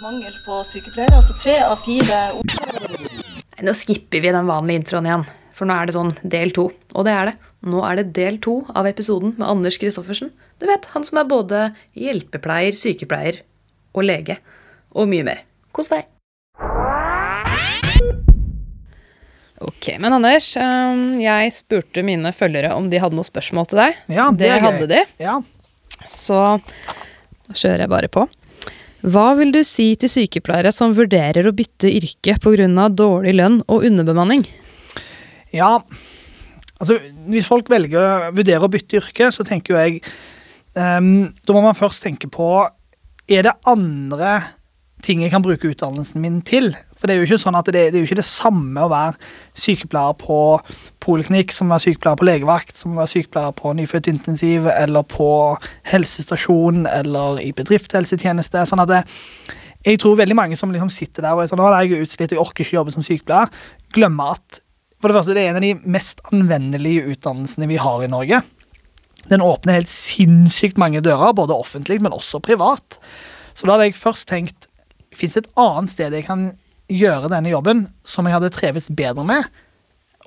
Mangel på sykepleiere, altså tre av fire Nå skipper vi den vanlige introen igjen, for nå er det sånn del to. Og det er det. Nå er det del to av episoden med Anders Christoffersen. Du vet, han som er både hjelpepleier, sykepleier og lege. Og mye mer. Kos deg. Ok, men Anders, jeg spurte mine følgere om de hadde noen spørsmål til deg. Ja, det er gøy. hadde de. Ja. Så kjører jeg bare på. Hva vil du si til sykepleiere som vurderer å bytte yrke pga. dårlig lønn og underbemanning? ja. Altså, hvis folk velger å vurdere å bytte yrke, så tenker jo jeg um, Da må man først tenke på Er det andre ting jeg kan bruke utdannelsen min til? For det er jo ikke sånn at det, det er jo ikke det samme å være sykepleier på poliklinikk som å være sykepleier på legevakt, som å være sykepleier på nyfødtintensiv eller på helsestasjon eller i bedriftshelsetjeneste. Sånn at det, jeg tror veldig mange som liksom sitter der og er sånn, nå er jeg utslitt, jeg orker ikke jobbe som sykepleier, glemmer at for det første, det er en av de mest anvendelige utdannelsene vi har i Norge. Den åpner helt sinnssykt mange dører, både offentlig, men også privat. Så da hadde jeg først tenkt, fins det et annet sted jeg kan gjøre denne jobben som jeg hadde trivdes bedre med,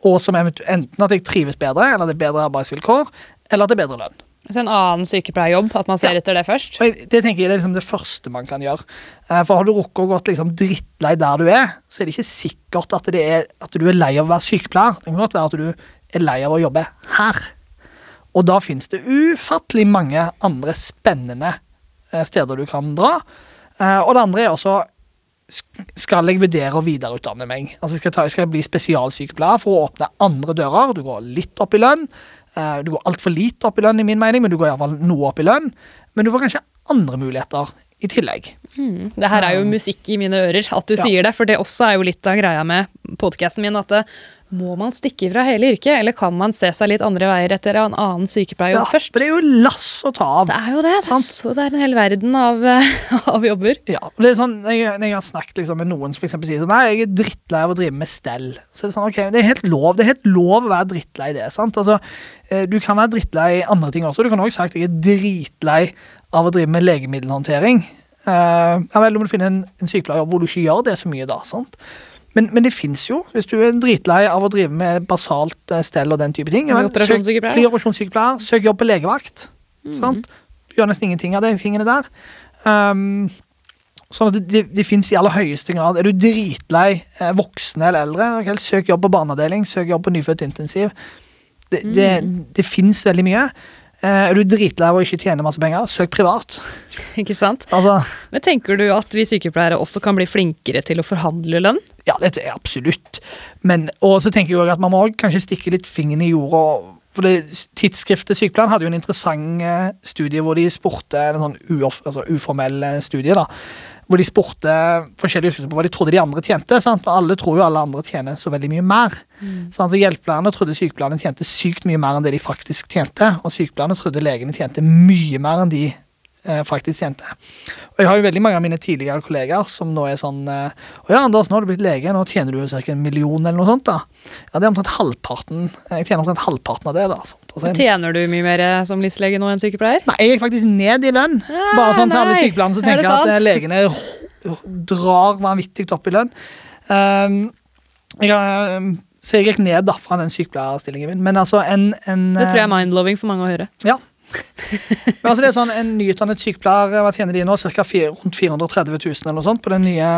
og som enten at jeg trives bedre, eller at det er bedre arbeidsvilkår, eller at det er bedre lønn. Så en annen sykepleierjobb, at man ser Ja. etter det først? Det tenker jeg er liksom det første man kan gjøre. Eh, For har du rukket å gått liksom drittlei der du er, så er det ikke sikkert at, det er, at du er lei av å være sykepleier. Det kan godt være at du er lei av å jobbe her. Og da finnes det ufattelig mange andre spennende eh, steder du kan dra. Eh, Og det andre er også skal jeg vurdere å videreutdanne meg? Altså skal, jeg ta, skal jeg bli spesialsykepleier for å åpne andre dører? Du går litt opp i lønn. Eh, Du går altfor lite opp i lønn, i min mening, men du går iallfall noe opp i lønn. Men du får kanskje andre muligheter i tillegg. Det her er jo musikk i mine ører at du Ja. sier det, for det også er jo litt av greia med podkasten min. at det, må man stikke fra hele yrket, eller kan man se seg litt andre veier etter en annen sykepleierjobb først? for det er jo lass å ta av. Det er jo det. Det er, Sant. så, det er en hel verden av, av jobber. Ja, det er sånn, når jeg, jeg har snakket liksom med noen som for sier sånn, nei, jeg er drittlei av å drive med stell, så det er sånn, ok, det er helt lov, det er helt lov å være drittlei det, sant? Altså, eh, du kan være drittlei i andre ting også, du kan også sagt jeg er dritlei av å drive med legemiddelhåndtering. Uh, ja vel, du må finne en, en sykepleierjobb hvor du ikke gjør det så mye da, sant? Men, men det finnes jo, hvis du er dritlei av å drive med basalt eh, stell og den type ting, ja søk- Bli operasjonssykepleier, søk jobb på legevakt, sant? Gjør nesten ingenting av de tingene der. Um, Sånn at det, det, det finnes i aller høyeste grad. Er du dritlei eh, voksne eller eldre, okay, søk jobb på barneavdeling, søk jobb på nyfødtintensiv. Det, det, det finnes veldig mye. Eh, er du dritlei av å ikke tjene masse penger, søk privat. Ikke sant? Altså, Men tenker du at vi sykepleiere også kan bli flinkere til å forhandle lønn? Ja, dette er absolutt. Men, og så tenker jeg også at man må kanskje stikke litt fingeren i jorda. For det, Tidsskriftet Sykepleien hadde jo en interessant eh, studie hvor de spurte en sånn uoff, altså uformell eh, studie. da, Hvor de spurte forskjellige yrkesgrupper hva de trodde de andre tjente. sant? Og alle tror jo alle andre tjener så veldig mye mer. Sant? Så Hjelpelærerne trodde sykepleierne tjente sykt mye mer enn det de faktisk tjente. Og sykepleierne trodde legene tjente mye mer enn de faktisk tjente. Og jeg har jo veldig mange av mine tidligere kollegaer som nå er sånn eh, Å ja, Anders, nå har du blitt lege, nå tjener du jo ca. en million eller noe sånt, da. Ja, det er omtrent halvparten. Jeg tjener omtrent halvparten av det, da. Altså, en- Tjener du mye mer som listlege nå enn sykepleier? Nei, jeg gikk faktisk ned i lønn. Bare sånn til alle sykepleierne som Er tenker at eh, legene drar vanvittig opp i lønn. Um, jeg, um, så jeg gikk ned da fra den sykepleierstillingen min. Men altså en, en Det tror jeg eh, er mind-loving for mange å høre. Ja. Men altså det er sånn, En nyutdannet sykepleier, hva tjener de nå? Cirka rundt 430 000 eller noe sånt på den nye,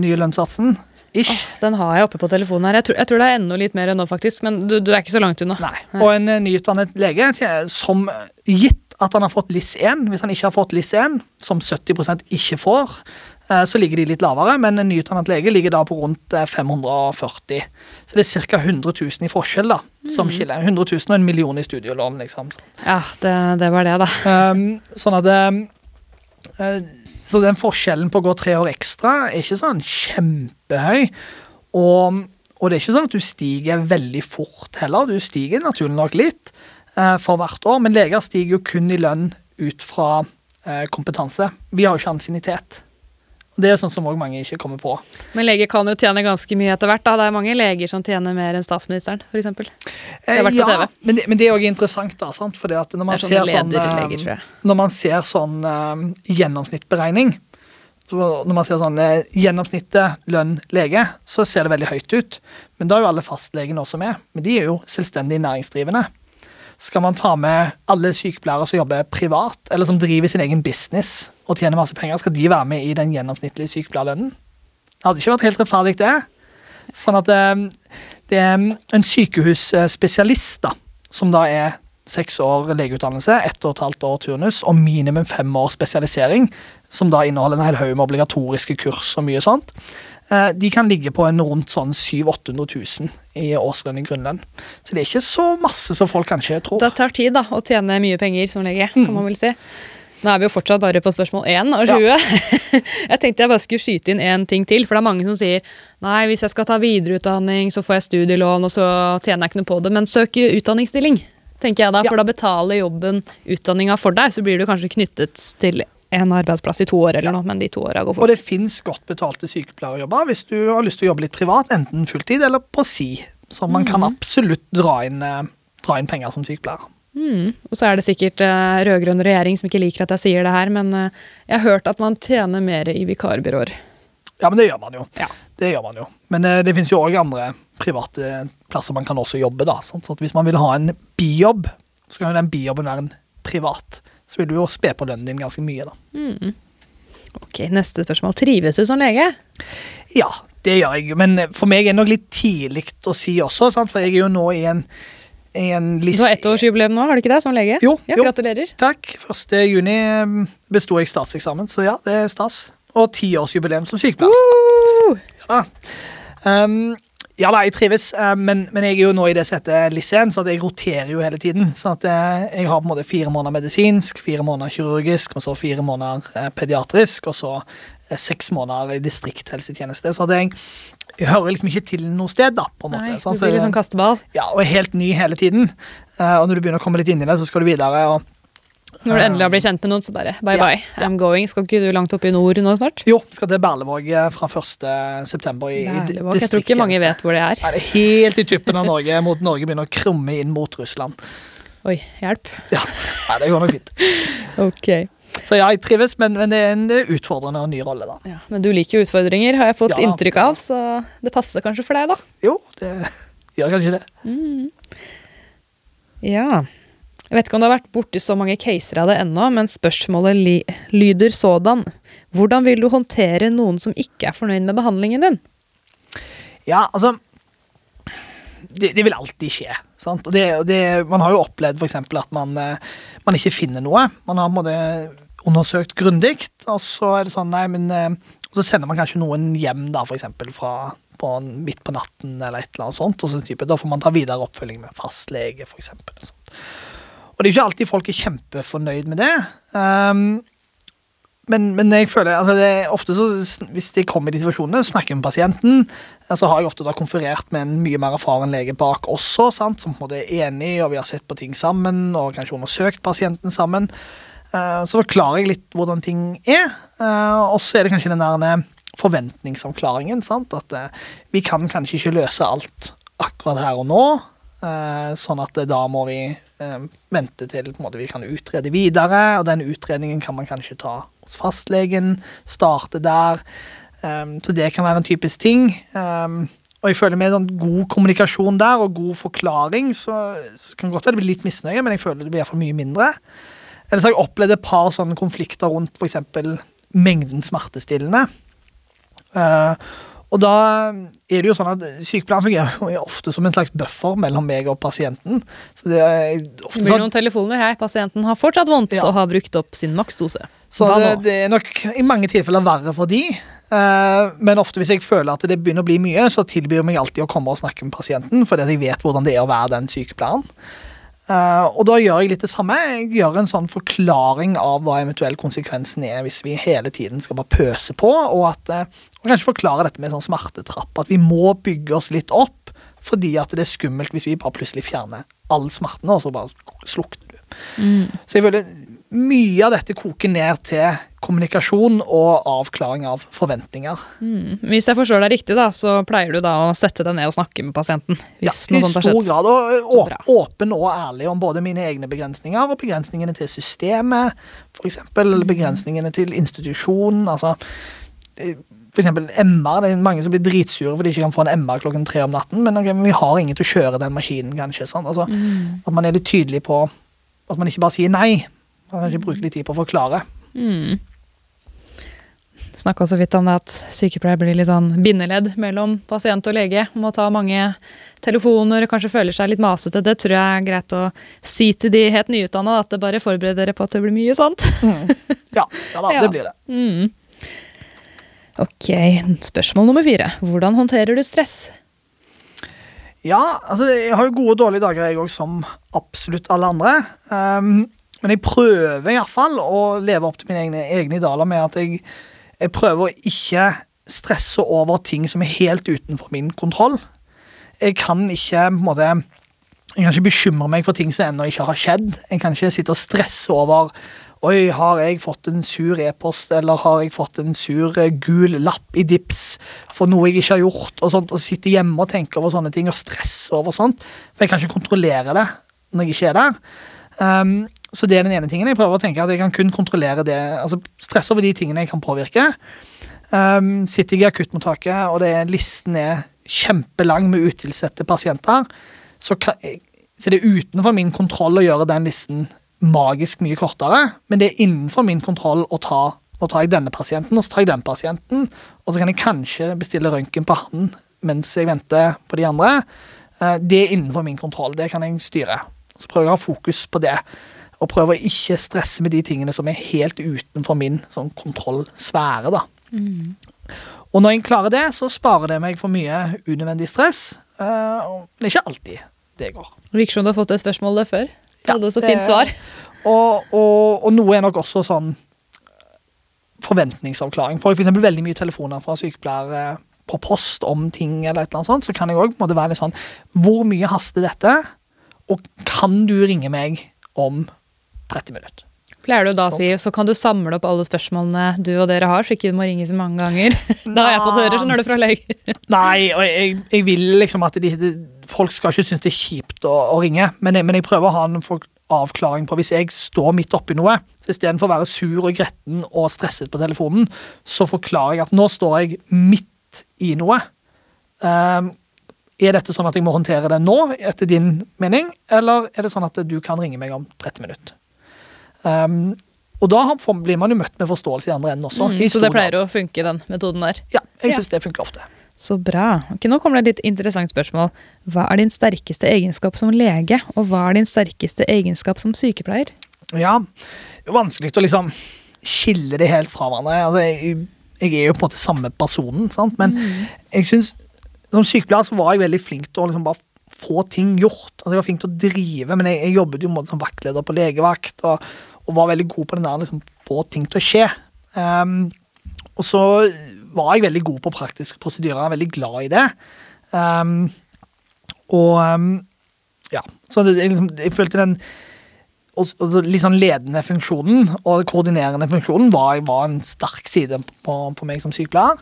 nye lønnssatsen? Ish. Den har jeg oppe på telefonen her. Jeg tror, jeg tror det er enda litt mer enn nå, faktisk. Men du, du er ikke så langt unna. Nei. Og en eh, nyutdannet lege som gitt at han har fått LIS1, hvis han ikke har fått LIS1, som 70% ikke får, så ligger de litt lavere, men en nyutdannet lege ligger da på rundt eh, 540. Så det er ca. 100 000 i forskjell, da, som skiller. 100 000 og en million i studielån, liksom. Ja, det, det var det, da. Um, sånn at eh, Så den forskjellen på å gå tre år ekstra er ikke sånn kjempehøy. Og, og det er ikke sånn at du stiger veldig fort heller. Du stiger naturlig nok litt eh, for hvert år, men leger stiger jo kun i lønn ut fra eh, kompetanse. Vi har jo ikke ansiennitet. Det er sånn som òg mange ikke kommer på. Men leger kan jo tjene ganske mye etter hvert. da. Det er mange leger som tjener mer enn statsministeren, f.eks. Eh, har vært på ja, TV. men det, men det er òg interessant, da. sant? Fordi at når Det man er ser sånn, lederleger, eh, når man ser sånn eh, gjennomsnittberegning Når man ser sånn eh, gjennomsnittet lønn lege, så ser det veldig høyt ut. Men da er jo alle fastlegene også med. Men de er jo selvstendig næringsdrivende. Skal man ta med alle sykepleiere som jobber privat, eller som driver sin egen business og tjener masse penger, skal de være med i den gjennomsnittlige sykepleierlønnen? Det hadde ikke vært helt rettferdig, det. Sånn at eh, det er en sykehusspesialist, da, som da er seks år legeutdannelse, ett og et halvt år turnus og minimum fem år spesialisering, som da inneholder en hel haug med obligatoriske kurs og mye sånt. Eh, De kan ligge på en rundt sånn 700 000-800 000 i årslønn i grunnlønn. Så det er ikke så masse som folk kanskje tror. Det tar tid da, å tjene mye penger som lege, kan Mm. man vel si. Nå er vi jo fortsatt bare på spørsmål 1 av 20. jeg tenkte jeg bare skulle skyte inn én ting til, for det er mange som sier nei, hvis jeg skal ta videreutdanning, så får jeg studielån, og så tjener jeg ikke noe på det. Men søk utdanningsstilling, tenker jeg da, Ja. for da betaler jobben utdanninga for deg. Så blir du kanskje knyttet til en arbeidsplass i to år eller noe, men de to åra går fort. Og det fins godt betalte sykepleierjobber hvis du har lyst til å jobbe litt privat, enten fulltid eller på si. Så man kan absolutt dra inn, eh, dra inn penger som sykepleier. Mm. Og så er det sikkert uh, rød-grønn regjering som ikke liker at jeg sier det her, men uh, jeg har hørt at man tjener mer i vikarbyråer. Ja, men det gjør man jo. Ja. Det gjør man jo. Men uh, det finnes jo òg andre private plasser man kan også jobbe. da. Sånn, Så hvis man vil ha en bijobb, så kan jo den bijobben være en privat. Så vil du jo spe på lønnen din ganske mye, da. Mm. Ok, Neste spørsmål. Trives du som lege? Ja, det gjør jeg. Men for meg er det nok litt tidlig å si også, sant? for jeg er jo nå i en, en en Du har ettårsjubileum nå, har du ikke det, som lege? Jo, Ja, jo. Gratulerer. Takk. 1. juni eh, besto jeg statseksamen, så ja, det er stas. Og tiårsjubileum som sykepleier. Uh! Ja. Um, ja da, jeg trives, eh, men, men jeg er jo nå i det settet LIS1, så jeg roterer jo hele tiden. Så at eh, jeg har på en måte fire måneder medisinsk, fire måneder kirurgisk, og så fire måneder eh, pediatrisk, og så seks måneder i distrikthelsetjeneste. Så jeg, jeg hører liksom ikke til noe sted, da, på en måte. Nei, du blir litt sånn kasteball. ja, og er helt ny hele tiden. Og når du begynner å komme litt inn i det, så skal du videre. og Når du endelig har blitt kjent med noen, så bare bye Ja, bye. I'm going. Skal ikke du langt opp i nord nå snart? Jo, skal til Berlevåg eh, fra 1. september. i, Berlevåg. Jeg tror ikke mange vet hvor det er. Nei, det er helt i tuppen av Norge, mot Norge begynner å krumme inn mot Russland. Oi, hjelp. Ja, Nei, det går nok fint. Ok. Så ja, jeg trives, men, men det er en utfordrende og ny rolle, da. Ja, men du liker jo utfordringer, har jeg fått Ja. inntrykk av, så det passer kanskje for deg, da. Jo, det gjør kanskje det. Ja. Jeg vet ikke om du har vært borti så mange caser av det ennå, men spørsmålet li lyder sådan. Hvordan vil du håndtere noen som ikke er fornøyd med behandlingen din? Ja, altså Det, det vil alltid skje. Sant? Og det, det, man har jo opplevd f.eks. at man, eh, man ikke finner noe. Man har på en måte undersøkt grundig, og så er det sånn Nei, men eh, så sender man kanskje noen hjem, da, f.eks. fra på, midt på natten eller et eller annet sånt. Og så type, da får man ta videre oppfølging med fastlege, f.eks. Og det er ikke alltid folk er kjempefornøyd med det. Um, men, men jeg føler, altså det er ofte så, hvis de kommer i de situasjonene, snakker med pasienten, så har jeg ofte da konferert med en mye mer erfaren lege bak også, sant, som på en måte er enig, og vi har sett på ting sammen, og kanskje undersøkt pasienten sammen. Eh, Så forklarer jeg litt hvordan ting er, eh, og så er det kanskje den der eh, forventningsavklaringen, sant, at vi kan kanskje ikke løse alt akkurat her og nå, sånn at eh, da må vi eh, vente til måte, vi kan utrede videre, og den utredningen kan man kanskje ta hos fastlegen, starte der. Um, så det kan være en typisk ting. Og jeg føler med god kommunikasjon der og god forklaring, så, så kan det godt være det blir litt misnøye, men jeg føler det blir iallfall mye mindre. Ellers har jeg opplevd et par sånne konflikter rundt f.eks. mengden smertestillende. Uh, og da er det jo sånn at Sykepleieren fungerer jo ofte som en slags buffer mellom meg og pasienten. Så det ofte Det blir noen telefoner her. Pasienten har fortsatt vondt Ja. og har brukt opp sin maksdose. så det, det er nok i mange tilfeller verre for de. Uh, men ofte hvis jeg føler at det begynner å bli mye, så tilbyr jeg meg alltid å komme og snakke med pasienten, fordi jeg vet hvordan det er å være den sykepleieren. Eh, og da gjør jeg litt det samme. Jeg gjør en sånn forklaring av hva eventuell konsekvensen er hvis vi hele tiden skal bare pøse på, og at uh, og kanskje forklare dette med sånn smertetrapp. At vi må bygge oss litt opp, fordi at det er skummelt hvis vi bare plutselig fjerner all smerten, og så bare slukner du. Så jeg føler mye av dette koker ned til kommunikasjon og avklaring av forventninger. Mm. Hvis jeg forstår deg riktig, da, så pleier du da å sette deg ned og snakke med pasienten? Ja, I stor grad. Og å- åpen og ærlig om både mine egne begrensninger og begrensningene til systemet, f.eks. Eller begrensningene til institusjonen. altså F.eks. for eksempel MR. Det er mange som blir dritsure fordi de ikke kan få en MR klokken tre om natten. Men, okay, vi har ingen til å kjøre den maskinen, kanskje. Sånn. Altså, Mm. At man er litt tydelig på at man ikke bare sier nei. Kan ikke bruke litt tid på å forklare. Mm. Snakka så vidt om det at sykepleier blir litt sånn bindeledd mellom pasient og lege. Må ta mange telefoner, kanskje føler seg litt masete. Det tror jeg er greit å si til de helt nyutdanna, at det bare forbereder dere på at det blir mye sånt. Ja, ja da, Ja. det blir det. Mm. Ok, spørsmål nummer fire. Hvordan håndterer du stress? Ja, altså jeg har jo gode og dårlige dager, jeg òg, som absolutt alle andre. Um, men jeg prøver iallfall å leve opp til mine egne, egne idealer med at jeg, jeg prøver å ikke stresse over ting som er helt utenfor min kontroll. Jeg kan ikke på en måte, jeg kan ikke bekymre meg for ting som ennå ikke har skjedd. Jeg kan ikke sitte og stresse over Oi, har jeg fått en sur e-post, eller har jeg fått en sur eh, gul lapp i dips for noe jeg ikke har gjort, og sånt, og sitte hjemme og tenke over sånne ting og stresse over sånt. For jeg kan ikke kontrollere det når jeg ikke er der. Um, så det er den ene tingen. Jeg prøver å tenke at jeg kan kun kontrollere det, altså stresse over de tingene jeg kan påvirke. Um, sitter jeg i akuttmottaket, og det er, listen er kjempelang med utilsette pasienter, så, kan, så er det utenfor min kontroll å gjøre den listen magisk mye kortere, men det er innenfor min kontroll å ta Nå tar jeg denne pasienten, og så tar jeg den pasienten, og så kan jeg kanskje bestille røntgen på han mens jeg venter på de andre. Eh, Det er innenfor min kontroll. Det kan jeg styre. Så prøver jeg å ha fokus på det, og prøver å ikke stresse med de tingene som er helt utenfor min sånn kontrollsfære. da. Og når jeg klarer det, så sparer det meg for mye unødvendig stress. Uh, Men det er ikke alltid det går. Virker som du har fått det spørsmålet før. Ja, det, så fint svar. Og, og, og noe er nok også sånn forventningsavklaring. Får jeg f.eks. veldig mye telefoner fra sykepleiere på post om ting, eller et eller annet sånt, så kan jeg òg være litt sånn Hvor mye haster dette? Og kan du ringe meg om 30 minutter? Pleier du da å si, så kan du samle opp alle spørsmålene du og dere har, så ikke du må ringe så mange ganger. Da har jeg fått høre, skjønner du, fra leger. Nei, og jeg, jeg vil liksom at de, de, folk skal ikke synes det er kjipt å, å ringe, men jeg, men jeg prøver å ha en avklaring på hvis jeg står midt oppi noe, så istedenfor å være sur og gretten og stresset på telefonen, så forklarer jeg at nå står jeg midt i noe. Um, er dette sånn at jeg må håndtere det nå, etter din mening, eller er det sånn at du kan ringe meg om 30 minutter? Ehm, og da blir man jo møtt med forståelse i andre enden også. Mm, i så det pleier grad. å funke, den metoden der. Ja, jeg Ja. det funker ofte. Så bra. Ok, nå kommer det et litt interessant spørsmål. Hva er din sterkeste egenskap som lege, og hva er din sterkeste egenskap som sykepleier? Ja, det er vanskelig å liksom skille det helt fra hverandre. Altså, jeg, jeg er jo på en måte samme personen, sant? men jeg synes, som sykepleier så var jeg veldig flink til å liksom bare få ting gjort. Altså, jeg var flink til å drive, men jeg, jeg jobbet jo som vaktleder på legevakt, og, og var veldig god på den der liksom, få ting til å skje. Um, og så var jeg veldig god på praktiske prosedyrer, er veldig glad i det. Um, og um, ja, så det, jeg, liksom, jeg følte den og, og litt sånn ledende funksjonen og koordinerende funksjonen var, var en sterk side på, på meg som sykepleier.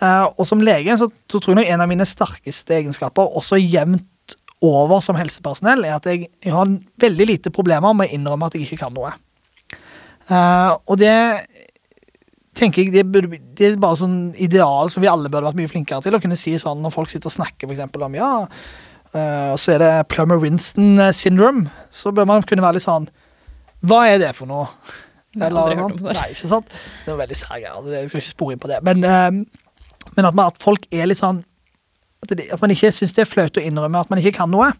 Uh, og som lege så, så tror jeg nok en av mine sterkeste egenskaper, også jevnt over som helsepersonell, er at jeg, jeg har veldig lite problemer med å innrømme at jeg ikke kan noe. Eh, og det tenker jeg, det, burde, det er bare sånn ideal som vi alle burde vært mye flinkere til. Å kunne si sånn når folk sitter og snakker for eksempel, om ja, og så er det Plummer-Winston syndrome, så bør man kunne være litt sånn Hva er det for noe? Det har aldri hørt om det. Nei, ikke sant? Det var veldig særlig, altså, Jeg skal ikke spore inn på det. Men, uh, men at, man, at folk er litt sånn At, det, at man ikke syns det er flaut å innrømme at man ikke kan noe.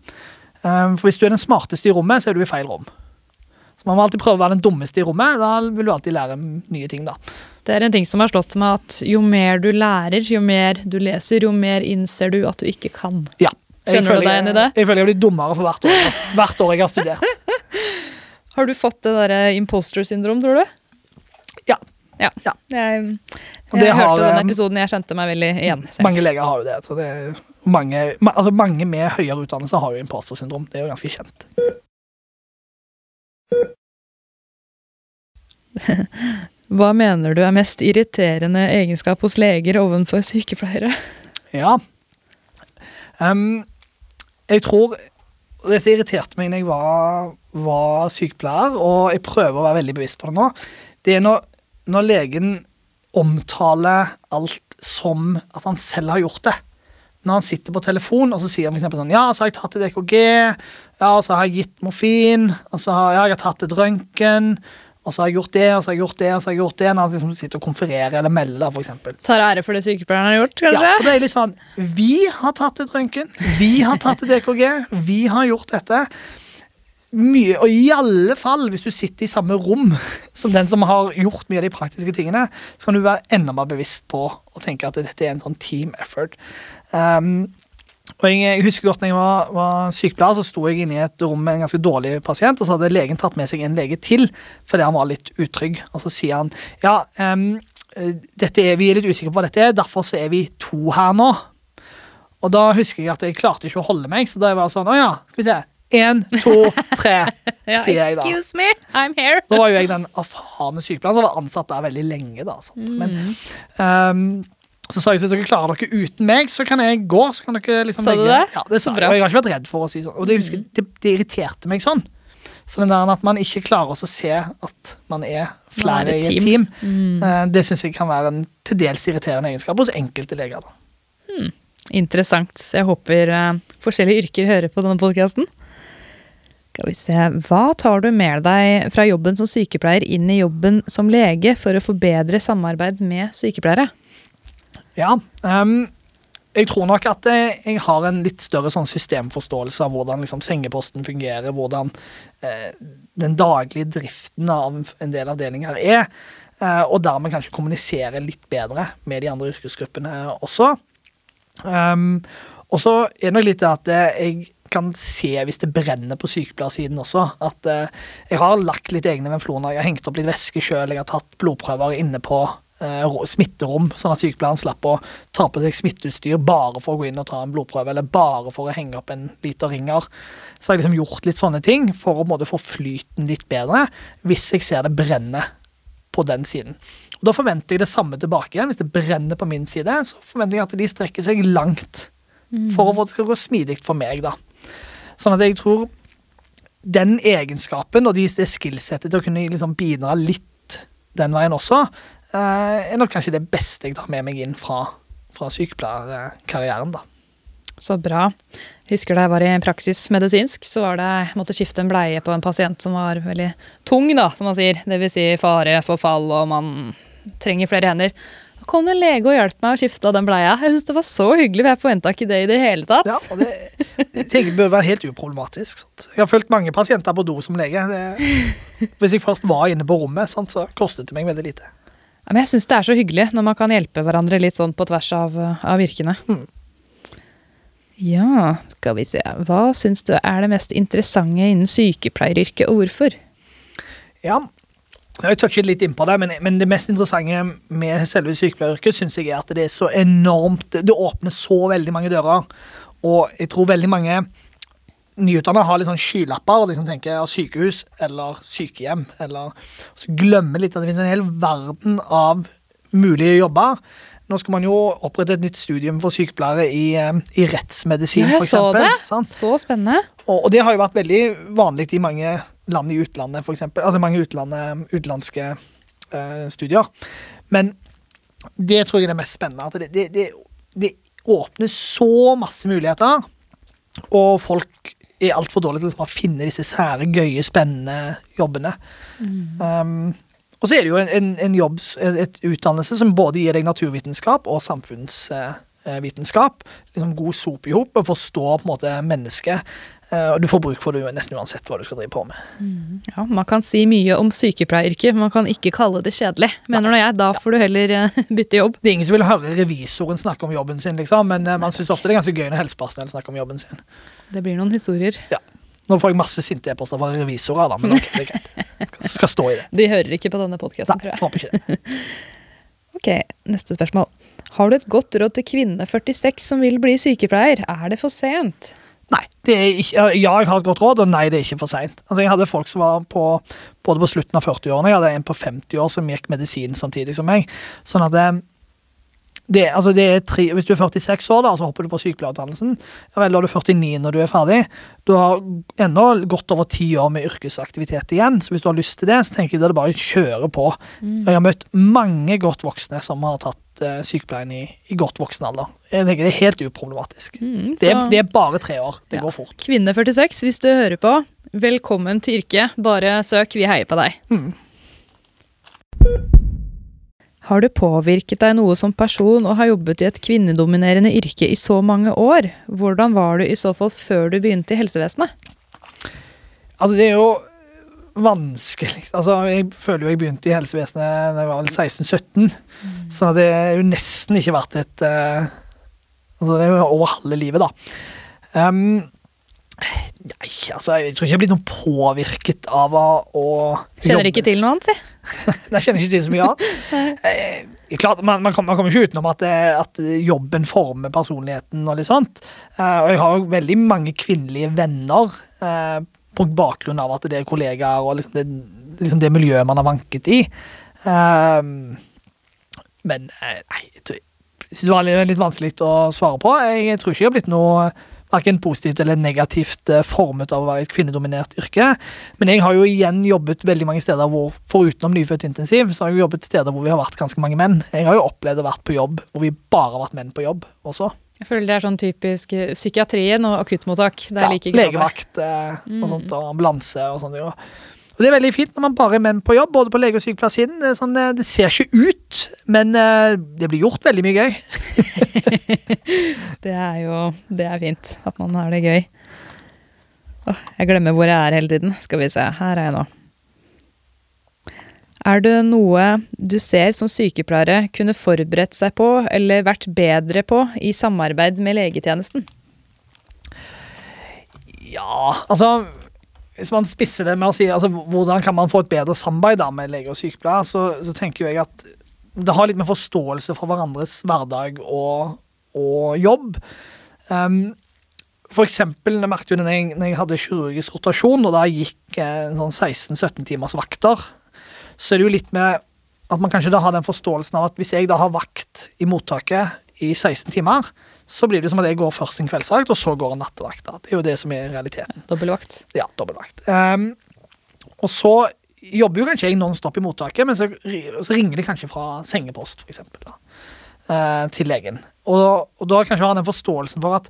Uh, for hvis du er den smarteste i rommet, så er du i feil rom. Så Man må alltid prøve å være den dummeste i rommet. Da vil du alltid lære nye ting. da. Det er en ting som har slått meg at jo mer du lærer, jo mer du leser, jo mer innser du at du ikke kan. Ja. Jeg Kjenner du føler deg igjen i det? Jeg føler jeg blir dummere for hvert år, hvert år jeg har studert. Har du fått det derre imposter syndrom, tror du? Ja. Ja. Ja. Jeg, jeg det har, hørte den eh, episoden, jeg kjente meg veldig igjen. selv. Mange leger har jo det. Så det mange, altså mange med høyere utdannelse har jo imposter syndrom. Det er jo ganske kjent. Hva mener du er mest irriterende egenskap hos leger ovenfor sykepleiere? Ja. um, jeg tror Dette irriterte meg når jeg var, var sykepleier, og jeg prøver å være veldig bevisst på det nå. Det er når, når legen omtaler alt som at han selv har gjort det. Når han sitter på telefon og så sier han for sånn Ja, så har jeg tatt et EKG. Ja, så har jeg gitt morfin. Og så har ja, jeg har tatt et røntgen. Og så har jeg gjort det, og så har jeg gjort det, og så har jeg gjort det. Når han liksom sitter og konfererer eller melder, eksempel. Tar ære for det sykepleieren har gjort, kanskje? Ja, for det er litt sånn Vi har tatt et røntgen, vi har tatt et EKG, vi har gjort dette. Mye, og i alle fall hvis du sitter i samme rom som den som har gjort mye av de praktiske tingene, så kan du være enda mer bevisst på å tenke at dette er en sånn team effort. Um, og jeg, jeg husker godt når jeg var, var sykepleier, så sto jeg inne i et rom med en ganske dårlig pasient, og så hadde legen tatt med seg en lege til fordi han var litt utrygg. Og så sier han ja, dette er, vi er litt usikre på hva dette er, derfor så er vi to her nå. Og da husker jeg at jeg klarte ikke å holde meg, så da var jeg sånn Å ja, skal vi se. Én, to, tre, Ja, sier jeg da. excuse me, I'm here. Da var jo jeg den erfarne sykepleieren som var ansatt der veldig lenge. da. Sant? Men, ehm, så sa jeg at hvis dere klarer dere uten meg, så kan jeg gå. så kan dere liksom Sa du legge- det? Ja, det Så sa jeg, bra. og jeg har ikke vært redd for å si sånn. Og det, husker, det, det irriterte meg sånn. Så den der at man ikke klarer å se at man er flere Man er et i et team. team, eh, det syns jeg kan være en til dels irriterende egenskap hos enkelte leger. da. Interessant. Jeg håper eh, forskjellige yrker hører på denne podkasten. Skal vi se. Hva tar du med deg fra jobben som sykepleier inn i jobben som lege for å få bedre samarbeid med sykepleiere? Ja, Um, jeg tror nok at eh, jeg har en litt større sånn systemforståelse av hvordan liksom, sengeposten fungerer, hvordan eh, den daglige driften av en del avdelinger er, eh, og dermed kanskje kommunisere litt bedre med de andre yrkesgruppene også. Um, og så er det nok litt det at eh, jeg kan se hvis det brenner på sykepleiersiden også. At eh, jeg har lagt litt egne venfloner, jeg har hengt opp litt væske sjøl, jeg har tatt blodprøver inne på smitterom, sånn at sykepleieren slapp å ta på seg smitteutstyr bare for å gå inn og ta en blodprøve, eller bare for å henge opp en liter ringer. Så har jeg liksom gjort litt sånne ting for å måte få flyten litt bedre, hvis jeg ser det brenne på den siden. Og Da forventer jeg det samme tilbake igjen. Hvis det brenner på min side, så forventer jeg at de strekker seg langt for å få det skal gå smidig for meg. da. Sånn at jeg tror den egenskapen og det skillsettet til å kunne liksom bidra litt den veien også, eh, er nok kanskje det beste jeg tar med meg inn fra, fra sykepleierkarrieren. da. Så bra. Husker da jeg var i praksis medisinsk, så var det, jeg måtte skifte en bleie på en pasient som var veldig tung, da, som man sier. Det vil si fare for fall, og man trenger flere hender. Da kom det en lege og hjalp meg å skifte av den bleia. Jeg synes det var så hyggelig, for jeg forventa ikke det i det hele tatt. Ja, og det, det bør være helt uproblematisk. Sant? Jeg har fulgt mange pasienter på do som lege. Det, hvis jeg først var inne på rommet, sant, så kostet det meg veldig lite. Ja, Men jeg syns det er så hyggelig når man kan hjelpe hverandre litt sånn på tvers av, av yrkene. Mm. Ja, skal vi se. Hva syns du er det mest interessante innen sykepleieryrket, og hvorfor? Ja, jeg touchet litt innpå det, men, men det mest interessante med selve sykepleieryrket synes jeg er at det er så enormt Det åpner så veldig mange dører. Og jeg tror veldig mange nyutdannede har litt sånn skylapper og liksom tenker ja, sykehus eller sykehjem. Eller så glemmer litt at det finnes en hel verden av mulige jobber. Nå skal man jo opprette et nytt studium for sykepleiere i, eh, i rettsmedisin, Ja, for så det. Sant? Så spennende. Og, og det har jo vært veldig vanlig i mange land i utlandet, eksempel. Altså mange utlandet, utenlandske eh, studier. Men det tror jeg er det mest spennende. At det, det, det, det åpner så masse muligheter, og folk er altfor dårlig til liksom å finne disse sære, gøye, spennende jobbene. Um, og så er det jo en, en, en jobb, et utdannelse, som både gir deg naturvitenskap og samfunnsvitenskap. Liksom god sop i hop og forstå på en måte mennesket. Eh, du får bruk for det nesten uansett hva du skal drive på med. Ja, Man kan si mye om sykepleieryrket, men man kan ikke kalle det kjedelig. Mener nå jeg. Da får du heller eh, bytte jobb. Det er ingen som vil høre revisoren snakke om jobben sin, liksom, men eh, man syns ofte det er ganske gøy når helsepersonell snakker om jobben sin. Det blir noen historier. Ja. Nå får jeg masse sinte e-poster fra revisorer, da, men okay, det er greit. Jeg skal stå i det. De hører ikke på denne podkasten, tror jeg. håper ikke det. Ok, neste spørsmål. Har du et godt råd til kvinne 46 som vil bli sykepleier? Er det for sent? Nei. Det er ikke, ja, jeg har et godt råd, og nei, det er ikke for seint. Altså, jeg hadde folk som var på, både på slutten av 40-årene, jeg hadde en på 50 år som gikk medisin samtidig som meg. Sånn at det, altså det er tre, Hvis du er 46 år da, så hopper du på sykepleierutdannelsen, eller er du 49 når du er ferdig. Du har ennå godt over ti år med yrkesaktivitet igjen, så hvis du har lyst til det, så tenker jeg at det bare kjører kjøre på. Jeg har møtt mange godt voksne som har tatt uh, sykepleien i, i godt voksen alder. Jeg tenker Det er helt uproblematisk. Mm, Det er, det er bare tre år. Det Ja. går fort. Kvinne 46, hvis du hører på, velkommen til yrket. Bare søk, vi heier på deg. Mm. Har det påvirket deg noe som person å ha jobbet i et kvinnedominerende yrke i så mange år? Hvordan var du i så fall før du begynte i helsevesenet? Altså, det er jo vanskelig. Altså, jeg føler jo jeg begynte i helsevesenet da jeg var vel 16-17, så det er jo nesten ikke vært et uh, Altså, det er jo over halve livet, da. Um, nei, altså, jeg tror ikke jeg har blitt noe påvirket av å, å Kjenner jobbe- ikke til noe annet, si. Jeg kjenner ikke til så mye av. Eh, klart, man, man, kommer, ikke utenom at, eh, at jobben former personligheten og litt sånt. Eh, og jeg har veldig mange kvinnelige venner eh, på bakgrunn av at det er kollegaer og liksom det, liksom det miljøet man har vanket i. Eh, men eh, nei, jeg tror, det var litt vanskelig å svare på. Jeg tror ikke jeg har blitt noe Verken positivt eller negativt eh, formet av å være et kvinnedominert yrke. Men jeg har jo igjen jobbet veldig mange steder hvor forutenom nyfødt intensiv, så har jeg jo jobbet steder hvor vi har vært ganske mange menn. Jeg har jo opplevd å vært på jobb hvor vi bare har vært menn på jobb også. Jeg føler det er sånn typisk eh, psykiatrien og akuttmottak. Det er Ja, like legevakt eh, Mm. og sånt, og ambulanse og sånt. Jo. Og det er veldig fint når man bare er menn på jobb, både på lege- og sykepleiersiden. Det, sånn, eh, det ser ikke ut, men eh, det blir gjort veldig mye gøy. Det er jo det er fint at man har det gøy. Åh, jeg glemmer hvor jeg er hele tiden. Skal vi se, her er jeg nå. Er det noe du ser som sykepleiere kunne forberedt seg på eller vært bedre på i samarbeid med legetjenesten? Ja, altså Hvis man spisser det med å si altså, hvordan kan man få et bedre samarbeid da, med lege og sykepleier, så, så tenker jeg at det har litt med forståelse for hverandres hverdag og, og jobb. Um, for eksempel, jeg merket jo det når jeg hadde kirurgisk rotasjon, og da gikk eh, sånn 16-17 timers vakter, så er det jo litt med at man kanskje da har den forståelsen av at hvis jeg da har vakt i mottaket i 16 timer, så blir det som at jeg går først en kveldsvakt, og så går en nattevakt. da. Det er jo det som er realiteten. Dobbeltvakt. Ja, dobbeltvakt. Um, og så jobber jo kanskje jeg nonstop i mottaket, men så, så ringer de kanskje fra sengepost, for eksempel, da, eh, til legen. Og, og da kanskje ha den forståelsen for at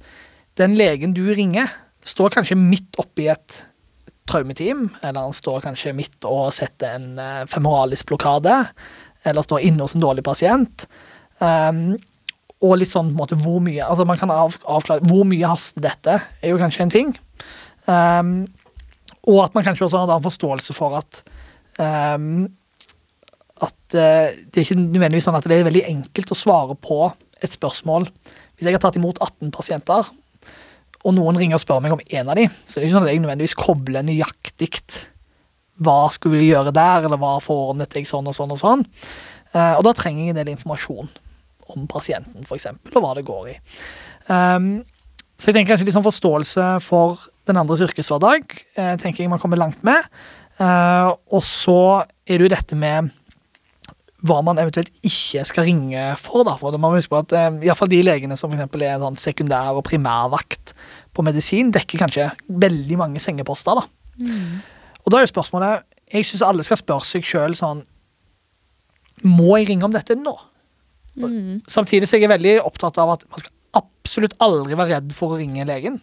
den legen du ringer, står kanskje midt oppi et traumeteam, eller han står kanskje midt og setter en uh, femoralisk blokade, eller står inne hos en dårlig pasient. Um, og litt sånn på en måte hvor mye altså man kan av, avklare hvor mye haster dette, er jo kanskje en ting. Um, og at man kanskje også har en forståelse for at um, at uh, det er ikke nødvendigvis sånn at det er veldig enkelt å svare på et spørsmål. Hvis jeg har tatt imot 18 pasienter, og noen ringer og spør meg om en av de, så er det ikke sånn at jeg nødvendigvis kobler nøyaktig hva skulle vi gjøre der, eller hva forordnet jeg sånn og sånn og sånn. Uh, og da trenger jeg en del informasjon om pasienten, for eksempel, og hva det går i. Um, så jeg tenker kanskje litt sånn forståelse for den andres yrkeshverdag, eh, tenker jeg man kommer langt med. Uh, og så er det jo dette med hva man eventuelt ikke skal ringe for. da, for Man må huske på at eh, i fall de legene som for er sånn sekundær- og primærvakt på medisin, dekker kanskje veldig mange sengeposter. da. Og da er jo spørsmålet Jeg syns alle skal spørre seg sjøl sånn Må jeg ringe om dette nå? Samtidig så er jeg veldig opptatt av at man skal absolutt aldri være redd for å ringe legen.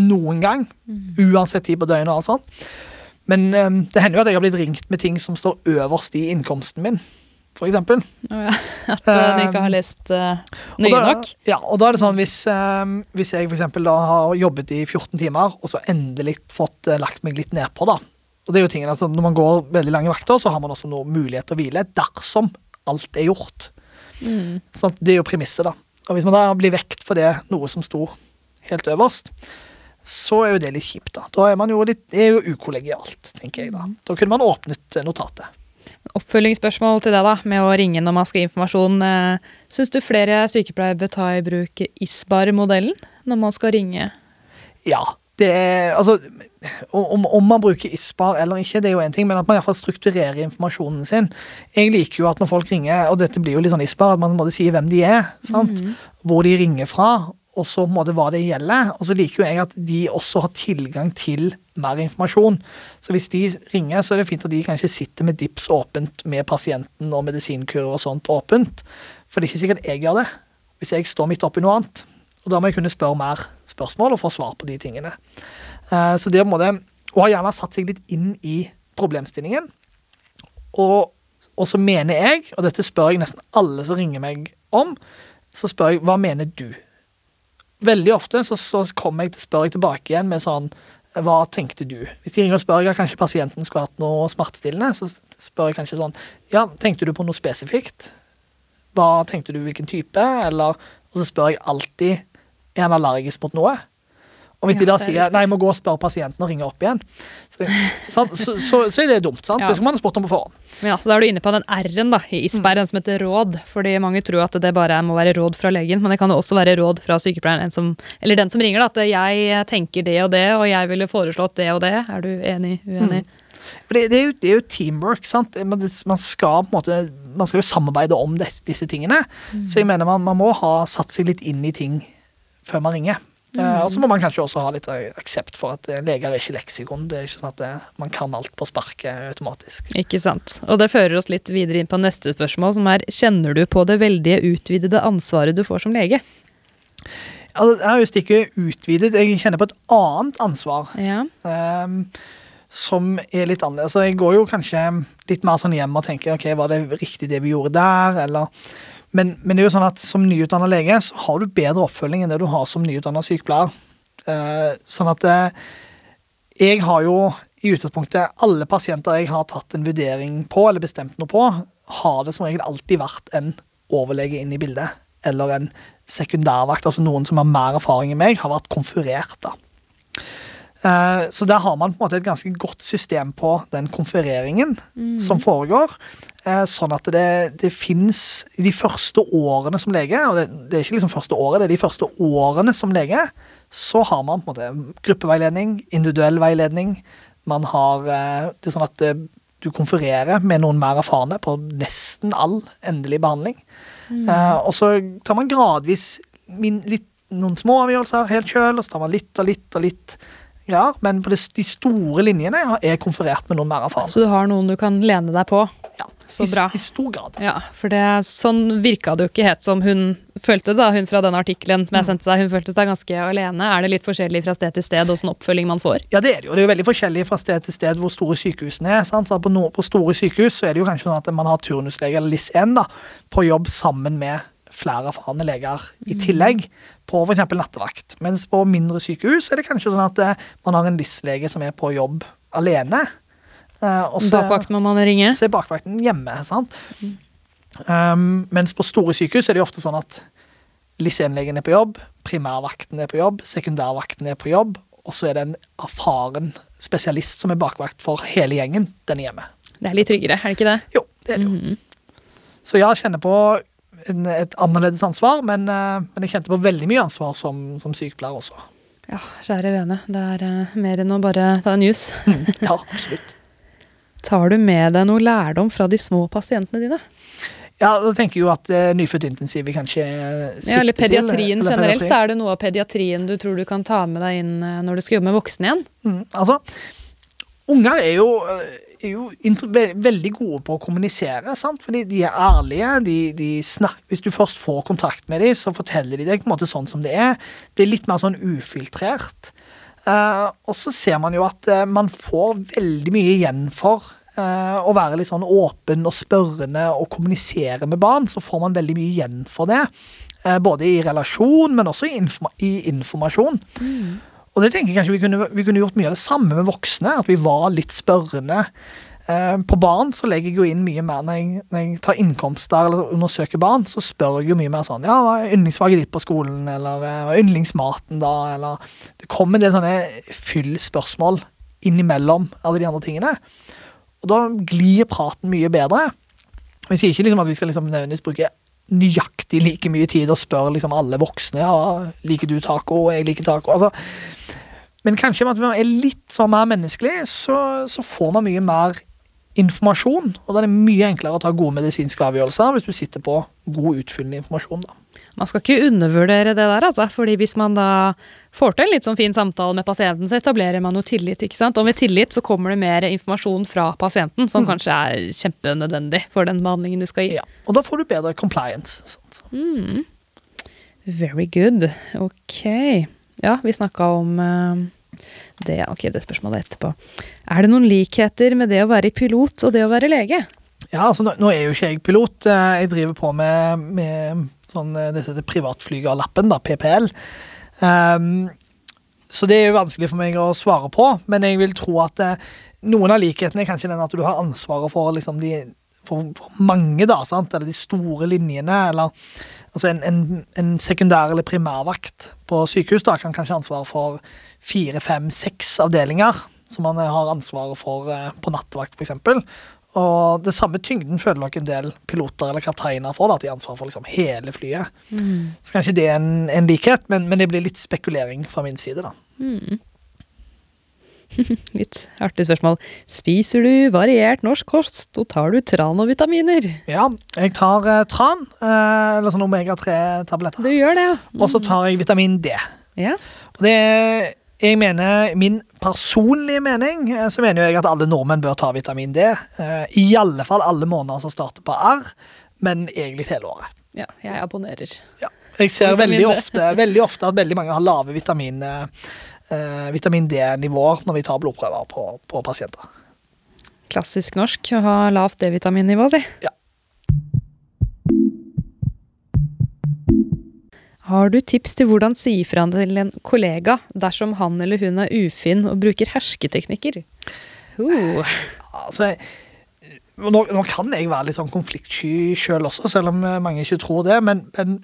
Noen gang. Uansett tid på døgnet og alt sånt. Men um, det hender jo at jeg har blitt ringt med ting som står øverst i innkomsten min, for eksempel. Oh ja, At eh, du ikke har lest uh, nøye da- nok? Ja, og da er det sånn hvis, um, hvis jeg for da har jobbet i 14 timer, og så endelig fått uh, lagt meg litt nedpå, da. Og det er jo tingen, altså Når man går veldig lange vakter, så har man også noe mulighet til å hvile dersom alt er gjort. Mm. Sånn, det er jo premisset, da. Og hvis man da blir vekt for det, noe som sto helt øverst, så er jo det litt kjipt, da. Da er man jo litt, det er jo ukollegialt, tenker jeg da. Da kunne man åpnet eh, notatet. Oppfølgingsspørsmål til det da, med å ringe når man skal gi informasjon. Eh, Syns du flere sykepleiere bør ta i bruk ISBAR-modellen når man skal ringe? Ja. Det er, altså, om, om man bruker ISPAR eller ikke, det er jo en ting, men at man i hvert fall strukturerer informasjonen sin. Jeg liker jo at når folk ringer, og dette blir jo litt sånn ISPAR, at man må si hvem de er. sant? Hvor de ringer fra, og så på en måte hva det gjelder. Og så liker jo jeg at de også har tilgang til mer informasjon. Så hvis de ringer, så er det fint at de kanskje sitter med DIPS åpent med pasienten og medisinkurer og sånt åpent. For det er ikke sikkert jeg gjør det, hvis jeg står midt oppi noe annet. Og da må jeg kunne spørre mer spørsmål og få svar på de tingene. Eh, Så det en måte, Og har gjerne satt seg litt inn i problemstillingen. Og, og så mener jeg, og dette spør jeg nesten alle som ringer meg om, så spør jeg hva mener du? Veldig ofte så, så kommer jeg spør jeg tilbake igjen med sånn hva tenkte du? Hvis de ringer og spør jeg kanskje pasienten skulle hatt noe smertestillende, så spør jeg kanskje sånn Ja, tenkte du på noe spesifikt? Hva tenkte du, hvilken type? Eller Og så spør jeg alltid er han allergisk mot noe. Og hvis de da er sier nei, jeg må gå og spørre pasienten og ringe opp igjen, så, så, så, så er det dumt. sant? Ja. Det skal man ha spurt om på forhånd. Men ja, så Da er du inne på den R-en da, i ISBER, den som heter råd. Fordi mange tror at det bare må være råd fra legen, men det kan også være råd fra sykepleieren, en som, eller den som ringer. da, At jeg tenker det og det, og jeg ville foreslått det og det. Er du enig? Uenig? For det, det, er jo, det er jo teamwork. sant? Man, skal på en måte, man skal jo samarbeide om det, disse tingene. Så jeg mener man, man må ha satt seg litt inn i ting før man ringer. Mm. og så må man kanskje også ha litt eh, aksept for at eh, leger er ikke leksikon. Det er ikke sånn at eh, man kan alt på sparket automatisk. Ikke sant. Og det fører oss litt videre inn på neste spørsmål, som er kjenner du på det veldige utvidede ansvaret du får som lege? Altså, jeg har jo stikket utvidet. Jeg kjenner på et annet ansvar. Ja. Um, som er litt annerledes. Så jeg går jo kanskje litt mer sånn hjem og tenker ok, var det riktig det vi gjorde der, eller men, men det er jo sånn at som nyutdanna lege så har du bedre oppfølging enn det du har som nyutdanna sykepleier. Eh, sånn at eh, jeg har jo i utgangspunktet alle pasienter jeg har tatt en vurdering på, eller bestemt noe på, har det som regel alltid vært en overlege inn i bildet. Eller en sekundærvakt, altså noen som har mer erfaring enn meg, har vært konferert. da. Eh, Så der har man på en måte et ganske godt system på den konfereringen som foregår. Eh, Sånn at det, det fins i de første årene som lege, og det, det er ikke liksom første året, det er de første årene som lege, så har man på en måte gruppeveiledning, individuell veiledning. Man har eh, Det er sånn at du konfererer med noen mer erfarne på nesten all endelig behandling. Eh, og så tar man gradvis min, litt, noen små avgjørelser helt sjøl, og så tar man litt og litt og litt greier. Men på de store linjene har jeg konferert med noen mer erfarne. Så du har noen du kan lene deg på? Ja, Så bra. I stor grad. Ja, for det, sånn virka det jo ikke helt som hun følte da, hun fra den artikkelen som jeg sendte deg. Hun følte seg ganske alene. Er det litt forskjellig fra sted til sted åssen oppfølging man får? Ja, det er det jo. Det er jo veldig forskjellig fra sted til sted hvor store sykehusene er. sant? Så på, no, på store sykehus så er det jo kanskje sånn at man har turnuslege eller LIS1 da, på jobb sammen med flere erfarne leger i tillegg på f.eks. nattevakt. Mens på mindre sykehus er det kanskje sånn at eh, man har en LIS-lege som er på jobb alene. Også, og så- Bakvakt må man ringe. så er bakvakten hjemme. sant? Um, mens på store sykehus er det jo ofte sånn at LIS1-legen er på jobb, primærvakten er på jobb, sekundærvakten er på jobb, og så er det en erfaren spesialist som er bakvakt for hele gjengen. Den er hjemme. Det er litt tryggere, er det ikke det? Jo, det er det jo. Så ja, kjenner på en, et annerledes ansvar, men, eh, men jeg kjente på veldig mye ansvar som, som sykepleier også. Ja, kjære vene. Det er uh, mer enn å bare ta en jus. Ja, absolutt. Tar du med deg noe lærdom fra de små pasientene dine? Ja, da tenker jeg jo at uh, nyfødt intensiv kanskje sikter Ja, eller pediatrien til, eller generelt. Pediatrien. Er det noe av pediatrien du tror du kan ta med deg inn uh, når du skal jobbe med voksne igjen? Mm, altså, unger er jo, eh, er jo ve- veldig gode på å kommunisere, sant? fordi de er ærlige. De, de Hvis du først får kontakt med dem, så forteller de deg på en måte sånn som det er. Det er litt mer sånn ufiltrert. Uh, og så ser man jo at uh, man får veldig mye igjen for uh, å være litt sånn åpen og spørrende og kommunisere med barn. Så får man veldig mye igjen for det. Både i relasjon, men også i, informa i informasjon. Og det tenker jeg kanskje vi kunne, vi kunne gjort mye av det samme med voksne. At vi var litt spørrende. Eh, på barn så legger jeg jo inn mye mer når jeg, når jeg tar innkomster eller undersøker barn. Så spør jeg jo mye mer sånn Ja, hva er yndlingsfaget ditt på skolen? Eller eh, hva er yndlingsmaten da? Eller Det kommer en del sånne fyll-spørsmål innimellom alle de andre tingene. Og da glir praten mye bedre. Vi sier ikke liksom at vi skal liksom nødvendigvis bruke nøyaktig like mye tid og spør liksom alle voksne ja, liker du taco, jeg liker taco. Altså, men kanskje med at man er litt sånn mer menneskelig, så, så får man mye mer informasjon. Og da er det mye enklere å ta gode medisinske avgjørelser hvis du sitter på god, utfyllende informasjon. da. Man skal ikke undervurdere det der, altså. fordi hvis man da får til en litt sånn fin samtale med pasienten, så etablerer man jo tillit. ikke sant? Og med tillit så kommer det mer informasjon fra pasienten, som kanskje er kjempenødvendig for den behandlingen du skal gi. Ja. Og da får du bedre compliance. sant? Mm. Very good. Ok. Ja, vi snakka om uh, det. Ok, det spørsmålet etterpå. Er det noen likheter med det å være pilot og det å være lege? Ja, altså nå, nå er jo ikke jeg pilot. Eh, Jeg driver på med, med sånn, eh, det heter privatflygerlappen, da, PPL. Um, så det er jo vanskelig for meg å svare på, men jeg vil tro at eh, noen av likhetene er kanskje den at du har ansvaret for, liksom, de, for, for mange, da, sant? eller de store linjene. eller altså en, en, en sekundær- eller primærvakt på sykehus da, kan kanskje ha ansvaret for fire, fem, seks avdelinger som man har ansvaret for eh, på nattevakt, f.eks. Og det samme tyngden føler nok en del piloter eller kapteiner for, da, at de har ansvar for liksom hele flyet. Så kanskje det er en, en likhet, men, men det blir litt spekulering fra min side, da. Litt artig spørsmål. Spiser du variert norsk kost, og tar du tran og vitaminer? Ja, jeg tar uh, tran, uh, eller sånn Du omega-3-tabletter. Du gjør det, ja. Og så tar jeg vitamin D. ja. Og det jeg mener, Min personlige mening eh, så mener jeg at alle nordmenn bør ta vitamin D. eh, I alle fall alle måneder som starter på R, men egentlig hele året. Ja, jeg abonnerer. Ja. Jeg ser veldig ofte, veldig ofte at veldig mange har lave vitamin, eh, vitamin D-nivåer når vi tar blodprøver på, på pasienter. Klassisk norsk å ha lavt D-vitaminnivå, si. Ja. Har du tips til hvordan si ifra til en kollega dersom han eller hun er ufin og bruker hersketeknikker? Uh. Altså, nå, nå kan jeg være litt sånn konfliktsky sjøl også, selv om eh, mange ikke tror det. Men, men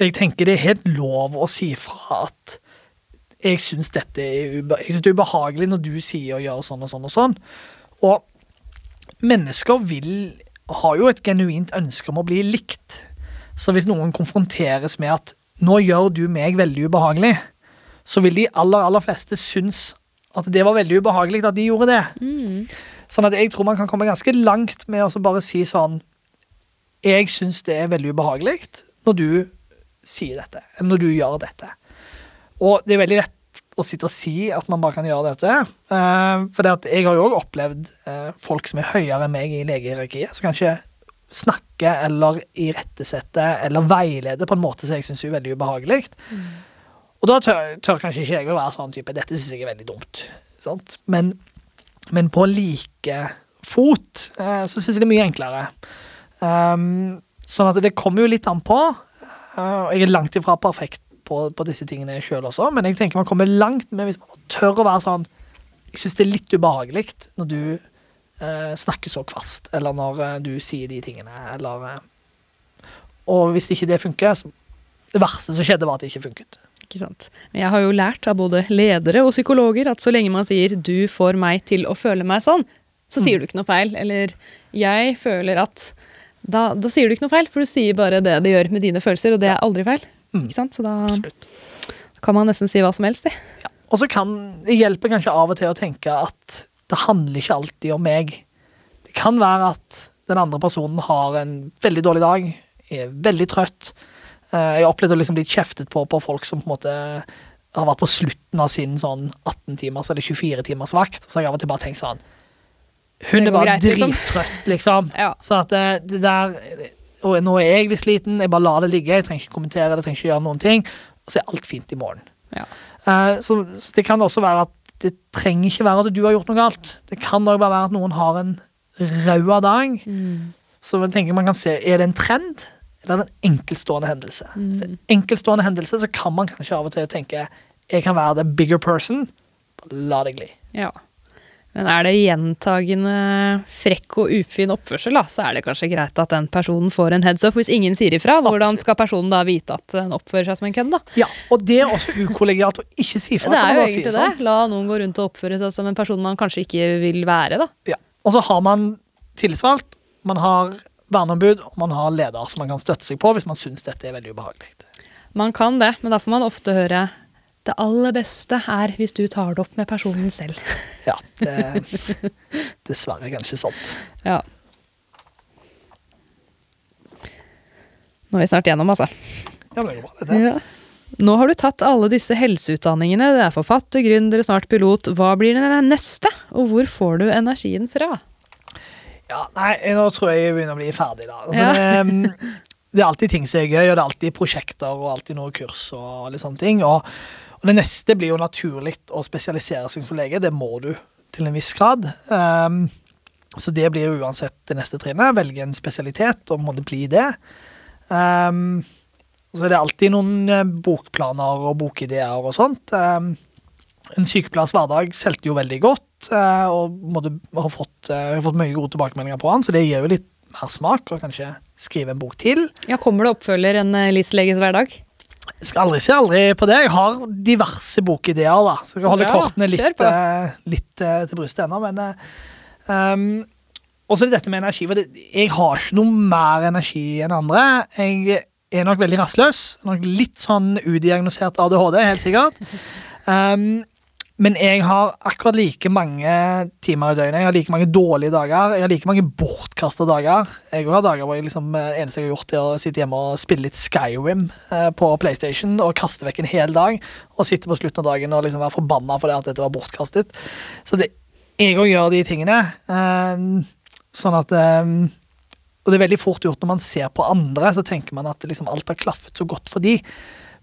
jeg tenker det er helt lov å si fra at jeg syns dette er, ube synes det er ubehagelig når du sier og gjør sånn og sånn og sånn. Og mennesker vil har jo et genuint ønske om å bli likt. Så hvis noen konfronteres med at 'nå gjør du meg veldig ubehagelig', så vil de aller, aller fleste synes at det var veldig ubehagelig at de gjorde det. Mm. Sånn at jeg tror man kan komme ganske langt med å bare si sånn Jeg syns det er veldig ubehagelig når du sier dette, eller når du gjør dette. Og det er veldig lett å sitte og si at man bare kan gjøre dette. Uh, for det at jeg har jo òg opplevd eh, folk som er høyere enn meg i legehierarkiet, som kanskje snakker eller irettesette eller veilede på en måte som jeg syns er veldig ubehagelig. Og da tør, tør kanskje ikke jeg å være sånn type Dette syns jeg er veldig dumt. Men, men på like fot eh, så syns jeg det er mye enklere. Um, sånn at det kommer jo litt an på. Uh, jeg er langt ifra perfekt på, på disse tingene sjøl også, men jeg tenker man kommer langt med hvis man tør å være sånn Jeg syns det er litt ubehagelig når du snakker så kvast, eller når eh, du sier de tingene, eller eh, Og hvis ikke det funker så Det verste som skjedde, var at det ikke funket. Ikke sant? Men jeg har jo lært av både ledere og psykologer at så lenge man sier 'du får meg til å føle meg sånn', så sier du ikke noe feil. Eller 'jeg føler at' da, da sier du ikke noe feil, for du sier bare det det gjør med dine følelser, og det er aldri feil. Mm. Ikke sant? Så da Absolutt. kan man nesten si hva som helst, det. Og så kan det hjelpe kanskje av og til å tenke at det handler ikke alltid om meg. Det kan være at den andre personen har en veldig dårlig dag, er veldig trøtt. Eh, Jeg har opplevd å liksom bli kjeftet på på folk som på en måte har vært på slutten av sin sånn 18-timers eller 24-timers vakt. Så har jeg av og til bare tenkt sånn Hun er bare greit, liksom. drittrøtt, liksom. Ja. Så at det, det der Og nå er jeg litt sliten, jeg bare lar det ligge. Jeg trenger ikke kommentere det, jeg trenger ikke gjøre noen ting. Og så er alt fint i morgen. Ja. Eh, så, så det kan også være at det trenger ikke være at du har gjort noe galt. Det kan òg bare være at noen har en rød dag. Så jeg tenker man kan se, er det en trend, eller er det en enkeltstående hendelse? Så en enkeltstående hendelse så kan man kanskje av og til tenke jeg kan være the bigger person. La det gli. Ja. Men er det gjentagende frekk og ufin oppførsel, da, så er det kanskje greit at den personen får en heads up. Hvis ingen sier ifra, hvordan skal personen da vite at den oppfører seg som en kødd, da? Ja, og det er også ukollegialt å ikke si fra. Det er jo egentlig det. La noen gå rundt og oppføre seg som en person man kanskje ikke vil være, da. Ja. Og så har man tillitsvalgt, man har verneombud, og man har leder som man kan støtte seg på hvis man syns dette er veldig ubehagelig. Man kan det, men da får man ofte høre Det aller beste er hvis du tar det opp med personen selv. Ja, det, dessverre kanskje sant. Ja. Nå er vi snart gjennom, altså. Ja, det går bra, dette. Ja. Nå har du tatt alle disse helseutdanningene. Det er forfatter, gründer snart pilot. Hva blir den neste, og hvor får du energien fra? Ja, nei, nå tror jeg jeg begynner å bli ferdig, da. Altså, Ja. det, mm, det er alltid ting som er gøy, og det er alltid prosjekter og alltid noe kurs og litt sånne ting. Og, og det neste blir jo naturlig å spesialisere seg som lege. Det må du til en viss grad. Um, så det blir jo uansett det neste trinnet. Velge en spesialitet og måtte bli det. Um, så er det alltid noen eh, bokplaner og bokideer og sånt. Um, en sykepleiers hverdag solgte jo veldig godt, uh, og måtte, har, fått, uh, har fått mye gode tilbakemeldinger på han, så det gir jo litt mer smak, og kanskje skrive en bok til. Ja, Kommer det oppfølger en Lis-leges hverdag? Jeg skal aldri si aldri på det. Jeg har diverse bokideer, da. Så jeg kan holde Ja, kortene litt, eh, litt uh, til brystet ennå, men uh, um, Og så det dette med energi. For det, jeg har ikke noe mer energi enn andre. Jeg er nok veldig rastløs. Nok litt sånn udiagnosert ADHD, helt sikkert. Um, men jeg har akkurat like mange timer i døgnet. Jeg har like mange dårlige dager. Jeg har like mange bortkasta dager. Jeg har dager hvor jeg liksom, eh, eneste jeg har gjort, er å sitte hjemme og spille litt Skyrim eh, på PlayStation og kaste vekk en hel dag. Og sitte på slutten av dagen og liksom være forbanna fordi at dette var bortkastet. Så det, jeg òg gjør de tingene. eh, sånn at Og det er veldig fort gjort når man ser på andre, så tenker man at liksom alt har klaffet så godt for de.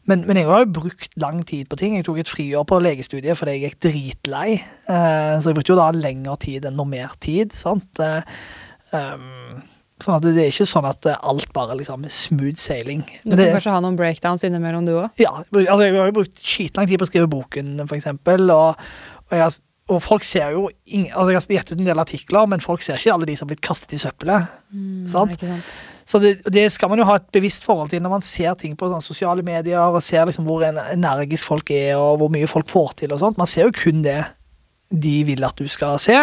Men, men jeg har jo brukt lang tid på ting. Jeg tok et friår på legestudiet fordi jeg gikk dritlei. Eh, så jeg brukte jo da lengre tid enn normert tid. sant? Eh, um, sånn at det, er ikke sånn at alt bare liksom er smooth sailing. Du kan det, kan kanskje ha noen breakdowns innimellom, du òg? ja, altså jeg har jo brukt skitlang tid på å skrive boken, eksempel. Og, og, jeg, og folk ser jo ingen, altså Jeg har gitt ut en del artikler, men folk ser ikke alle de som har blitt kastet i søppelet. sant? Ikke sant? Så det, det skal man jo ha et bevisst forhold til når man ser ting på sånn, sosiale medier og ser liksom hvor energisk folk er og hvor mye folk får til og sånt. Man ser jo kun det de vil at du skal se,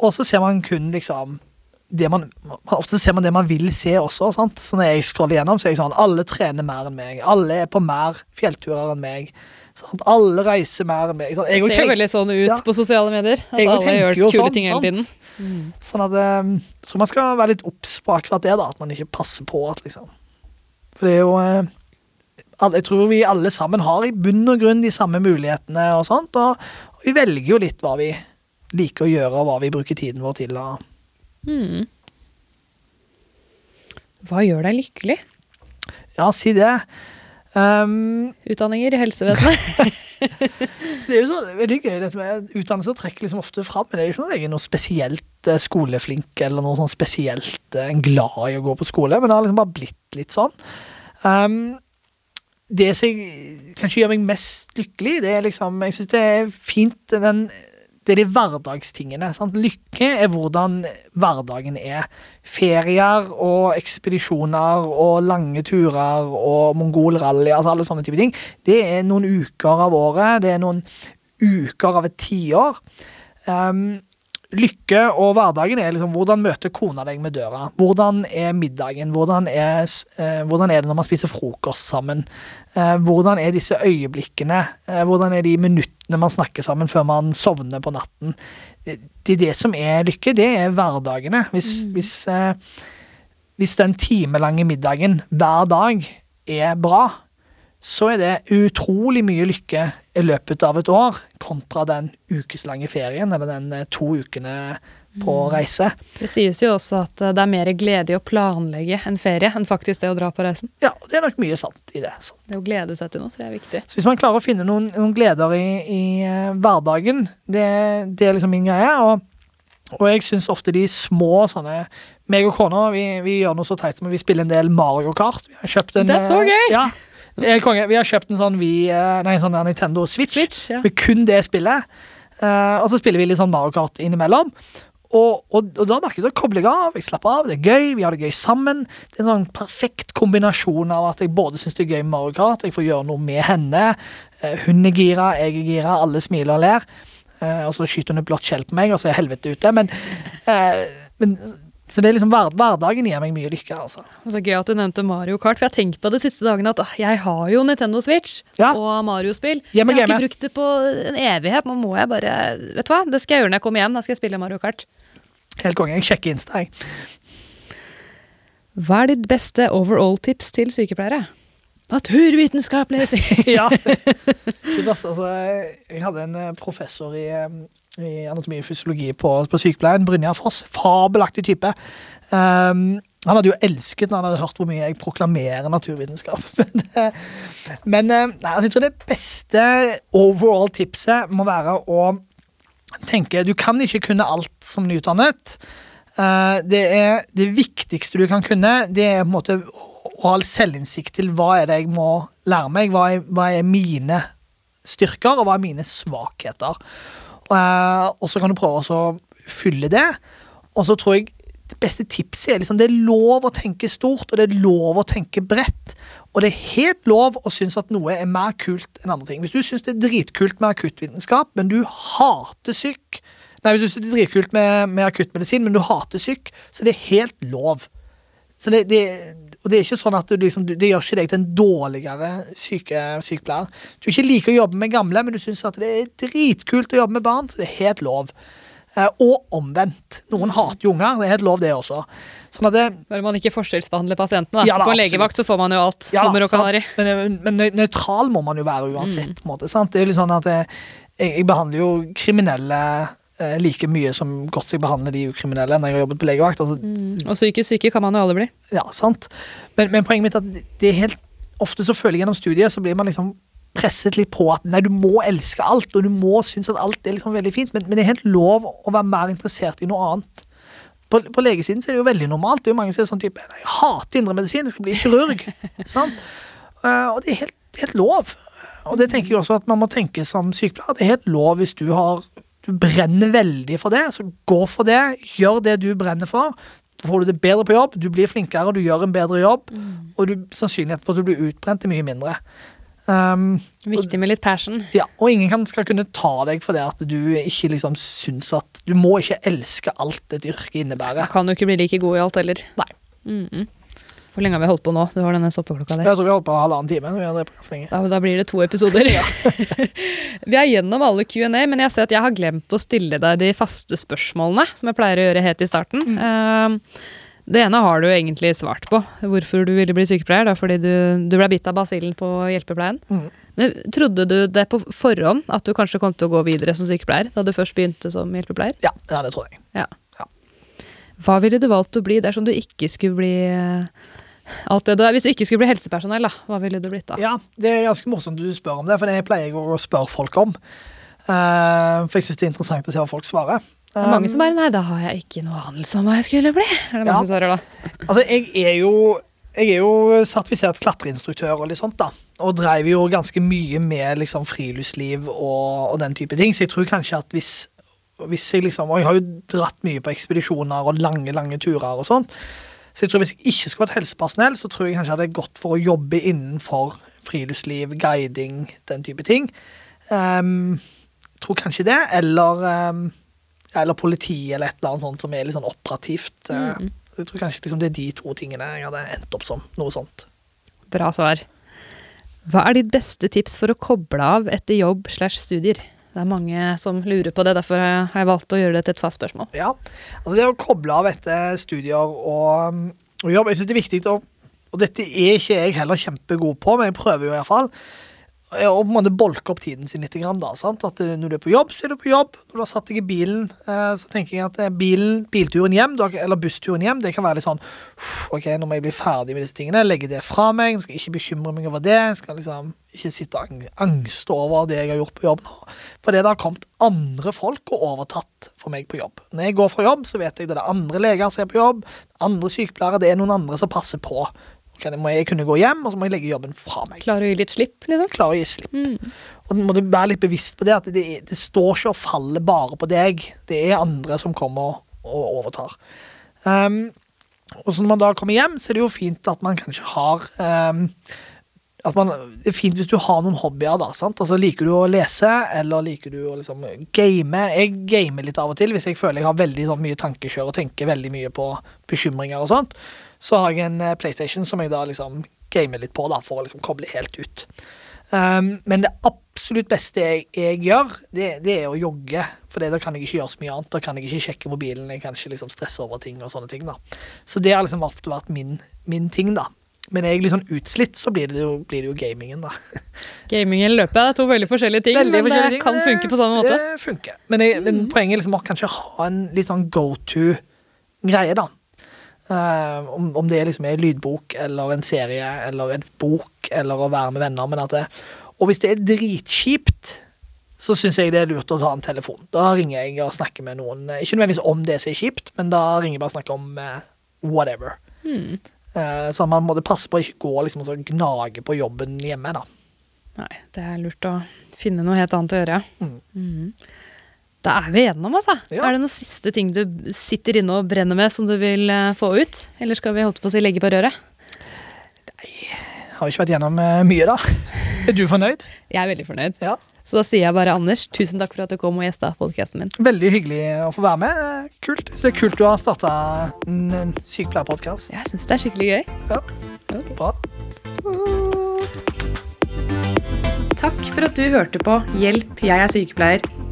og så ser man kun liksom det man, Ofte ser man det man vil se også. sant? Så når jeg scroller gjennom, så er jeg sånn Alle trener mer enn meg. Alle er på mer fjellturer enn meg. Sant? Alle reiser mer meg. Sant? Det Jeg ser jo veldig sånn ut Ja. på sosiale medier. At Jeg alle gjør kule sånn, ting hele tiden. tiden. Sånn at eh, Så man skal være litt obs på akkurat det, da. At man ikke passer på at liksom For det er jo eh, Jeg tror vi alle sammen har i bunn og grunn de samme mulighetene og sånt. Og, og vi velger jo litt hva vi liker å gjøre, og hva vi bruker tiden vår til. Og, Mm. Hva gjør deg lykkelig? ja, si det. Um, Utdanninger i helsevesenet? så det er jo så, veldig gøy dette med Utdannelse trekker liksom ofte fram, men det er jo ikke noe noe spesielt eh, skoleflink eller noe sånn spesielt en glad i å gå på skole, men det har liksom bare blitt litt sånn. Um, det som jeg kanskje gjør meg mest lykkelig, det er liksom Jeg syns det er fint den det er de hverdagstingene. Sant? Lykke er hvordan hverdagen er. Ferier og ekspedisjoner og lange turer og mongolrally, altså alle sånne type ting. Det er noen uker av året. Det er noen uker av et tiår. Um, lykke og hverdagen er liksom hvordan møter kona deg med døra? Hvordan er middagen? Hvordan er, eh, hvordan er det når man spiser frokost sammen? Eh, hvordan er disse øyeblikkene? Eh, hvordan er de minuttene man snakker sammen før man sovner på natten? Det, det det som er lykke, det er hverdagene. Hvis, hvis, eh, hvis den timelange middagen hver dag er bra, så er det utrolig mye lykke i løpet av et år, kontra den ukeslange ferien, eller den eh, to ukene på reise. Det sies jo også at eh, det er mer glede i å planlegge en ferie enn faktisk det å dra på reisen. Ja, det er nok mye sant i det. Så Det å glede seg til noe tror jeg er viktig. Så hvis man klarer å finne noen, noen gleder i, i eh, hverdagen, det, det er liksom min greie. Og, og jeg syns ofte de små sånne meg og kona vi, vi gjør noe så teit som vi spiller en del Mario Kart. Vi har kjøpt en, Det er så gøy! Ja, det er konge. Vi har kjøpt en sånn, vi, eh, nei, en sånn Nintendo Switch, Switch, ja. med kun det spillet. Uh, og så spiller vi litt sånn Mario Kart innimellom. Og, og, og da merker du at kobler av, jeg slapper av, det er gøy, vi har det gøy sammen. Det er en sånn perfekt kombinasjon av at jeg både syns det er gøy med Mario Kart, jeg får gjøre noe med henne. eh, hun er gira, jeg er gira, alle smiler og ler. Uh, og så skyter hun et blått skjell på meg, og så er helvete ute. Men, eh, men Så det er liksom hverdagen gir meg mye lykke, altså. Og så gøy at du nevnte Mario Kart, for jeg har tenkt på det siste dagene at jeg har jo Nintendo Switch Ja. og Mario-spill. Jeg har ikke brukt det på en evighet. Nå må jeg bare Vet du hva, det skal jeg gjøre når jeg kommer hjem. Da skal jeg spille Mario Kart. Helt konge. Jeg sjekker Insta, jeg. Hva er ditt beste overall-tips til sykepleiere? Naturvitenskapelig sy- ja. Altså, jeg hadde en eh, professor i, eh, i anatomi og fysiologi på, på sykepleien, Brynjar Foss. Fabelaktig type. Um, han hadde jo elsket når han hadde hørt hvor mye jeg proklamerer naturvitenskap. Men, eh, eh, nei, altså, jeg tror det beste overall tipset må være å tenke Du kan ikke kunne alt som nyutdannet. Eh, det, er, det viktigste du kan kunne, det er på en måte å ha selvinnsikt til hva er det jeg må lære meg. Hva er, hva er mine styrker, og hva er mine svakheter. Eh, og så kan du prøve å fylle det. Og så tror jeg det beste tipset er liksom det er lov å tenke stort, og det er lov å tenke bredt. Og det er helt lov å synes at noe er mer kult enn andre ting. Hvis du syns det er dritkult med akuttvitenskap, men du hater syk Nei, hvis du synes det er dritkult med, med akuttmedisin, men du hater syk, så det er helt lov. Så det, det, og det er ikke sånn at du liksom, det gjør ikke deg til en dårligere syke, sykepleier. Du ikke liker å jobbe med gamle, men du syns at det er dritkult å jobbe med barn, så det er helt lov. Eh, og omvendt. Noen hater jo unger, det er helt lov, det også. Sånn at det, Bare man ikke forskjellsbehandler pasientene. Da. Ja da, på legevakt så får man jo alt. Ja, og sant. Men, men nø- nøytral må man jo være uansett. en måte, sant? Det er jo litt sånn at jeg, jeg, jeg behandler jo kriminelle eh, like mye som godt seg behandler de ukriminelle når jeg har jobbet på legevakt. Altså, Og psykisk syke kan man jo alle bli. ja, sant? Men, men poenget mitt er at det er helt ofte så føler jeg gjennom studiet så blir man liksom presset litt på at nei, du må elske alt, og du må synes at alt er liksom veldig fint, men, men det er helt lov å være mer interessert i noe annet. På, på legesiden så er det jo veldig normalt. Det er jo mange som er sånn type «Nei, Jeg hater indremedisin, jeg skal bli kirurg. sant? Uh, og det er helt, helt lov. Og det tenker jeg også at man må tenke som sykepleier. Det er helt lov hvis du har du brenner veldig for det, så gå for det. Gjør det du brenner for. Så får du det bedre på jobb, du blir flinkere, du gjør en bedre jobb. Og du, sannsynligheten for at du blir utbrent, er mye mindre. Um, Viktig med litt passion. ja, og ingen kan, skal kunne ta deg for det at du ikke liksom syns at Du må ikke elske alt et yrke innebærer. Kan jo ikke bli like god i alt heller. Nei. Mhm. Hvor lenge har vi holdt på nå? Du har denne stoppeklokka der. Jeg tror vi har holdt på halvannen time. Da, da blir det to episoder. vi er gjennom alle Q&A, men jeg ser at jeg har glemt å stille deg de faste spørsmålene, som jeg pleier å gjøre helt i starten. Eh, det ene har du egentlig svart på, hvorfor du ville bli sykepleier. Da, fordi du, du ble bitt av basillen på hjelpepleien. Mm. Men Trodde du det på forhånd, at du kanskje kom til å gå videre som sykepleier? Da du først begynte som hjelpepleier? Ja, ja, det tror jeg. Ja. Ja. Hva ville du valgt å bli dersom du ikke skulle bli eh, alt det du er? Hvis du ikke skulle bli helsepersonell, da, hva ville du blitt da? Ja, det er ganske morsomt du spør om det, for det pleier jeg å spørre folk om. Uh, for jeg syns det er interessant å se hva folk svarer. Det er mange som bare Nei, da har jeg ikke noe anelse om hva jeg skulle bli. Er det mange Ja. som svarer da? Altså, jeg er jo jeg er jo sertifisert klatreinstruktør og litt sånt da, og drev jo ganske mye med liksom friluftsliv og, og den type ting, så jeg tror kanskje at hvis, hvis jeg liksom, og jeg har jo dratt mye på ekspedisjoner og lange, lange turer og sånt, så jeg tror hvis jeg ikke skulle vært helsepersonell, så tror jeg kanskje jeg hadde gått for å jobbe innenfor friluftsliv, guiding, den type ting. Um, jeg tror kanskje det, eller, um, eller politi eller et eller annet sånt som er litt sånn operativt. Mm. jeg tror kanskje liksom det er de to tingene jeg hadde endt opp som. Noe sånt. Bra svar. Hva er ditt beste tips for å koble av etter jobb slash studier? Det er mange som lurer på det, derfor har jeg valgt å gjøre det til et fast spørsmål. Ja, altså det å koble av etter studier og, og jobb, jeg syns det er viktig å Og dette er ikke jeg heller kjempegod på, men jeg prøver jo iallfall. Og på en måte bolke opp tiden sin litt. Da? At eh, Når du er på jobb, så er du på jobb. Når du har satt deg i bilen, eh, så tenker jeg at eh, bilen, bilturen hjem, eller bussturen hjem, det kan være litt sånn OK, nå må jeg bli ferdig med disse tingene. Legge det fra meg. Jeg skal ikke bekymre meg over det. Jeg skal liksom ikke sitte og angste over det jeg har gjort på jobb nå. Fordi det har kommet andre folk og overtatt for meg på jobb. Når jeg går fra jobb, så vet jeg det er andre leger som er på jobb, andre sykepleiere, det er noen andre som passer på. Da må jeg kunne gå hjem, og så må jeg legge jobben fra meg. Klarer å gi litt slipp, liksom? Klarer å gi slipp. Og du må du være litt bevisst på det, at det, det står ikke og faller bare på deg. Det er andre som kommer og, og overtar. Um, og så når man da kommer hjem, så er det jo fint at man kanskje har um, at man, Det er fint hvis du har noen hobbyer. da, sant? Altså Liker du å lese, eller liker du å liksom game? Jeg gamer litt av og til hvis jeg føler jeg har veldig sånn, mye tankekjør og tenker veldig mye på bekymringer og sånt. Så har jeg en eh, PlayStation som jeg da liksom gamer litt på da, for å liksom koble helt ut. Um, men det absolutt beste jeg, jeg gjør, det, det, er å jogge. For da kan jeg ikke gjøre så mye annet. Da kan jeg ikke sjekke mobilen, jeg kan ikke liksom stresse over ting. og sånne ting da. Så det har liksom ofte vært min, min ting. da. Men er jeg litt sånn utslitt, så blir det jo, blir det jo gamingen, da. Gaming eller løpet er to veldig forskjellige ting, veldig men det ting, kan funke på samme måte. Det funker. Men, jeg, men mm. poenget er liksom å kanskje ha en litt sånn go to-greie, da. Uh, om, om, det liksom er lydbok eller en serie eller en bok eller å være med venner. Men at det, og hvis det er dritkjipt, så syns jeg det er lurt å ta en telefon. Da ringer jeg og snakker med noen. Ikke nødvendigvis om det som er kjipt, men da ringer jeg bare og snakker om uh, whatever. Mm. Så man må passe på å ikke gå liksom, og gnage på jobben hjemme. da. Nei, det er lurt å finne noe helt annet å gjøre. Mm. Mm. Da er vi igjennom, altså. Ja. Er det noen siste ting du sitter inne og brenner med som du vil uh, få ut? Eller skal vi holdt på å si legge på røret? Nei, har vi ikke vært gjennom uh, mye, da. Er du fornøyd? Jeg er veldig fornøyd. Ja. Så da sier jeg bare Anders, tusen takk for at du kom og gjesta podkasten min. Veldig hyggelig å få være med. Kult. Så det er kult du har starta en, en sykepleierpodkast. Jeg syns det er skikkelig gøy. Ja. Okay. Bra. Takk for at du hørte på Hjelp, jeg er sykepleier